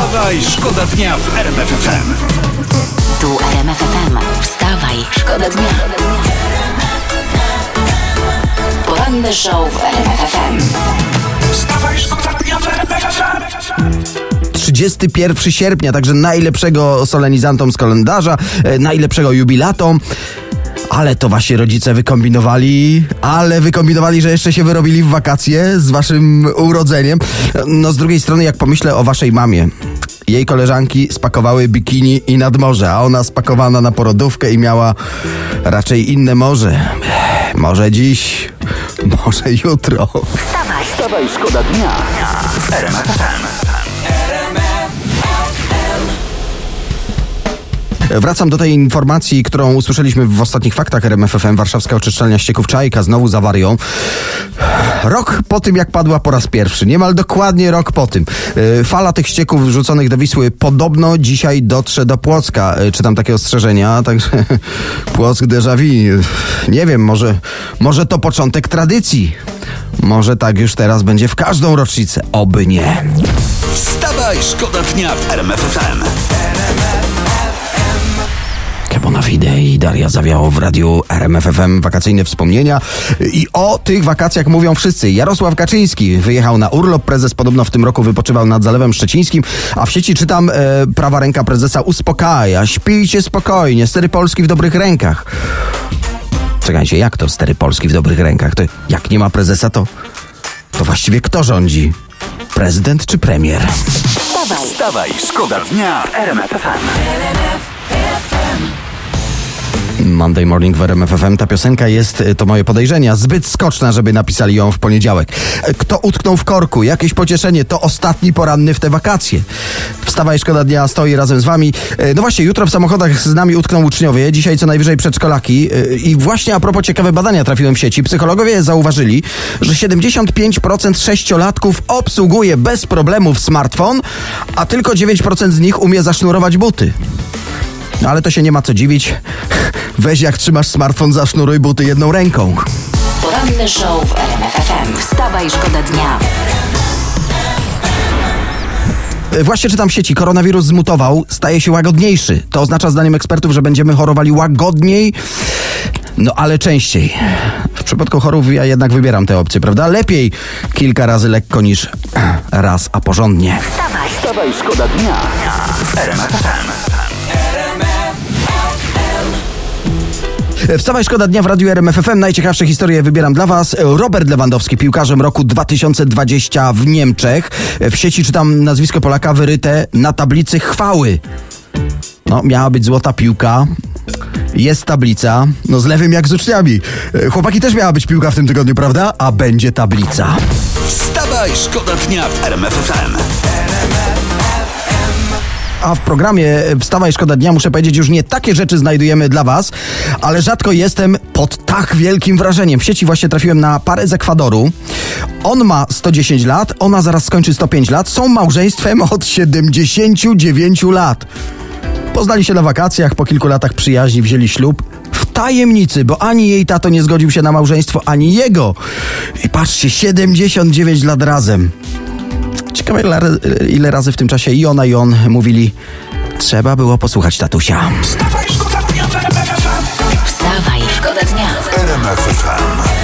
Wstawaj, szkoda dnia w RMF FM. Tu RMF FM. Wstawaj, szkoda dnia. Poranny show w RMF FM. Wstawaj, szkoda dnia w RMF FM. 31 sierpnia, także najlepszego solenizantom z kalendarza, e, najlepszego jubilatom. Ale to wasi rodzice wykombinowali, ale wykombinowali, że jeszcze się wyrobili w wakacje z waszym urodzeniem. No z drugiej strony, jak pomyślę o waszej mamie. Jej koleżanki spakowały bikini i nad morze, a ona spakowana na porodówkę i miała raczej inne morze. Może dziś, może jutro. Wstawaj, szkoda dnia Wracam do tej informacji, którą usłyszeliśmy w ostatnich faktach RMFFM. Warszawska oczyszczalnia ścieków Czajka znowu z awarią. Rok po tym, jak padła po raz pierwszy. Niemal dokładnie rok po tym. Yy, Fala tych ścieków wrzuconych do Wisły podobno dzisiaj dotrze do Płocka. Yy, Czytam takie ostrzeżenia, także Płock déjà vu. Nie wiem, może, może to początek tradycji. Może tak już teraz będzie w każdą rocznicę. Oby nie. Wstawaj, szkoda dnia w RMF Fide i Daria Zawiało w radiu RMFFM wakacyjne wspomnienia. I o tych wakacjach mówią wszyscy. Jarosław Kaczyński wyjechał na urlop. Prezes podobno w tym roku wypoczywał nad Zalewem Szczecińskim, a w sieci czytam, e, prawa ręka prezesa uspokaja. Śpijcie spokojnie, stery Polski w dobrych rękach. Czekajcie, jak to stery Polski w dobrych rękach? To jak nie ma prezesa, to, to właściwie kto rządzi? Prezydent czy premier? Wstawaj, szkoda dnia w RMF FM. Monday Morning w RMF FM. Ta piosenka jest, y, to moje podejrzenia, zbyt skoczna, żeby napisali ją w poniedziałek. E, Kto utknął w korku? Jakieś pocieszenie. To ostatni poranny w te wakacje. Wstawaj, szkoda dnia, stoi razem z wami. E, No właśnie, jutro w samochodach z nami utkną uczniowie, dzisiaj co najwyżej przedszkolaki. E, I właśnie a propos ciekawe badania trafiłem w sieci. Psychologowie zauważyli, że 75% sześciolatków obsługuje bez problemów smartfon, a tylko 9% z nich umie zasznurować buty. No ale to się nie ma co dziwić. Weź jak trzymasz smartfon, zasznuruj buty jedną ręką. Poranny show w RMF FM. Wstawaj, szkoda dnia. E, Właśnie czytam w sieci, koronawirus zmutował, staje się łagodniejszy. To oznacza zdaniem ekspertów, że będziemy chorowali łagodniej, no ale częściej. W przypadku chorób ja jednak wybieram tę opcję, prawda? Lepiej kilka razy lekko niż raz, a porządnie. Wstawaj, szkoda dnia w Wstawaj, szkoda dnia w Radiu RMF FM. Najciekawsze historie wybieram dla Was. Robert Lewandowski, piłkarzem roku 2020 w Niemczech. W sieci czytam nazwisko Polaka wyryte na tablicy chwały. No, miała być złota piłka. Jest tablica. No, z lewym jak z uczniami. E, Chłopaki też miała być piłka w tym tygodniu, prawda? A będzie tablica. Wstawaj, szkoda dnia w RMF FM. A w programie Wstawaj Szkoda Dnia muszę powiedzieć, już nie takie rzeczy znajdujemy dla Was, ale rzadko jestem pod tak wielkim wrażeniem. W sieci właśnie trafiłem na parę z Ekwadoru. On ma 110 lat, ona zaraz skończy 105 lat. Są małżeństwem od 79 lat. Poznali się na wakacjach, po kilku latach przyjaźni wzięli ślub. W tajemnicy, bo ani jej tato nie zgodził się na małżeństwo, ani jego. I patrzcie, 79 lat razem. Ciekawe, ile, ile razy w tym czasie i ona, i on mówili: Trzeba było posłuchać tatusia. Wstawaj, szkoda dnia w RMF FM. Wstawaj, szkoda dnia. RMF FM.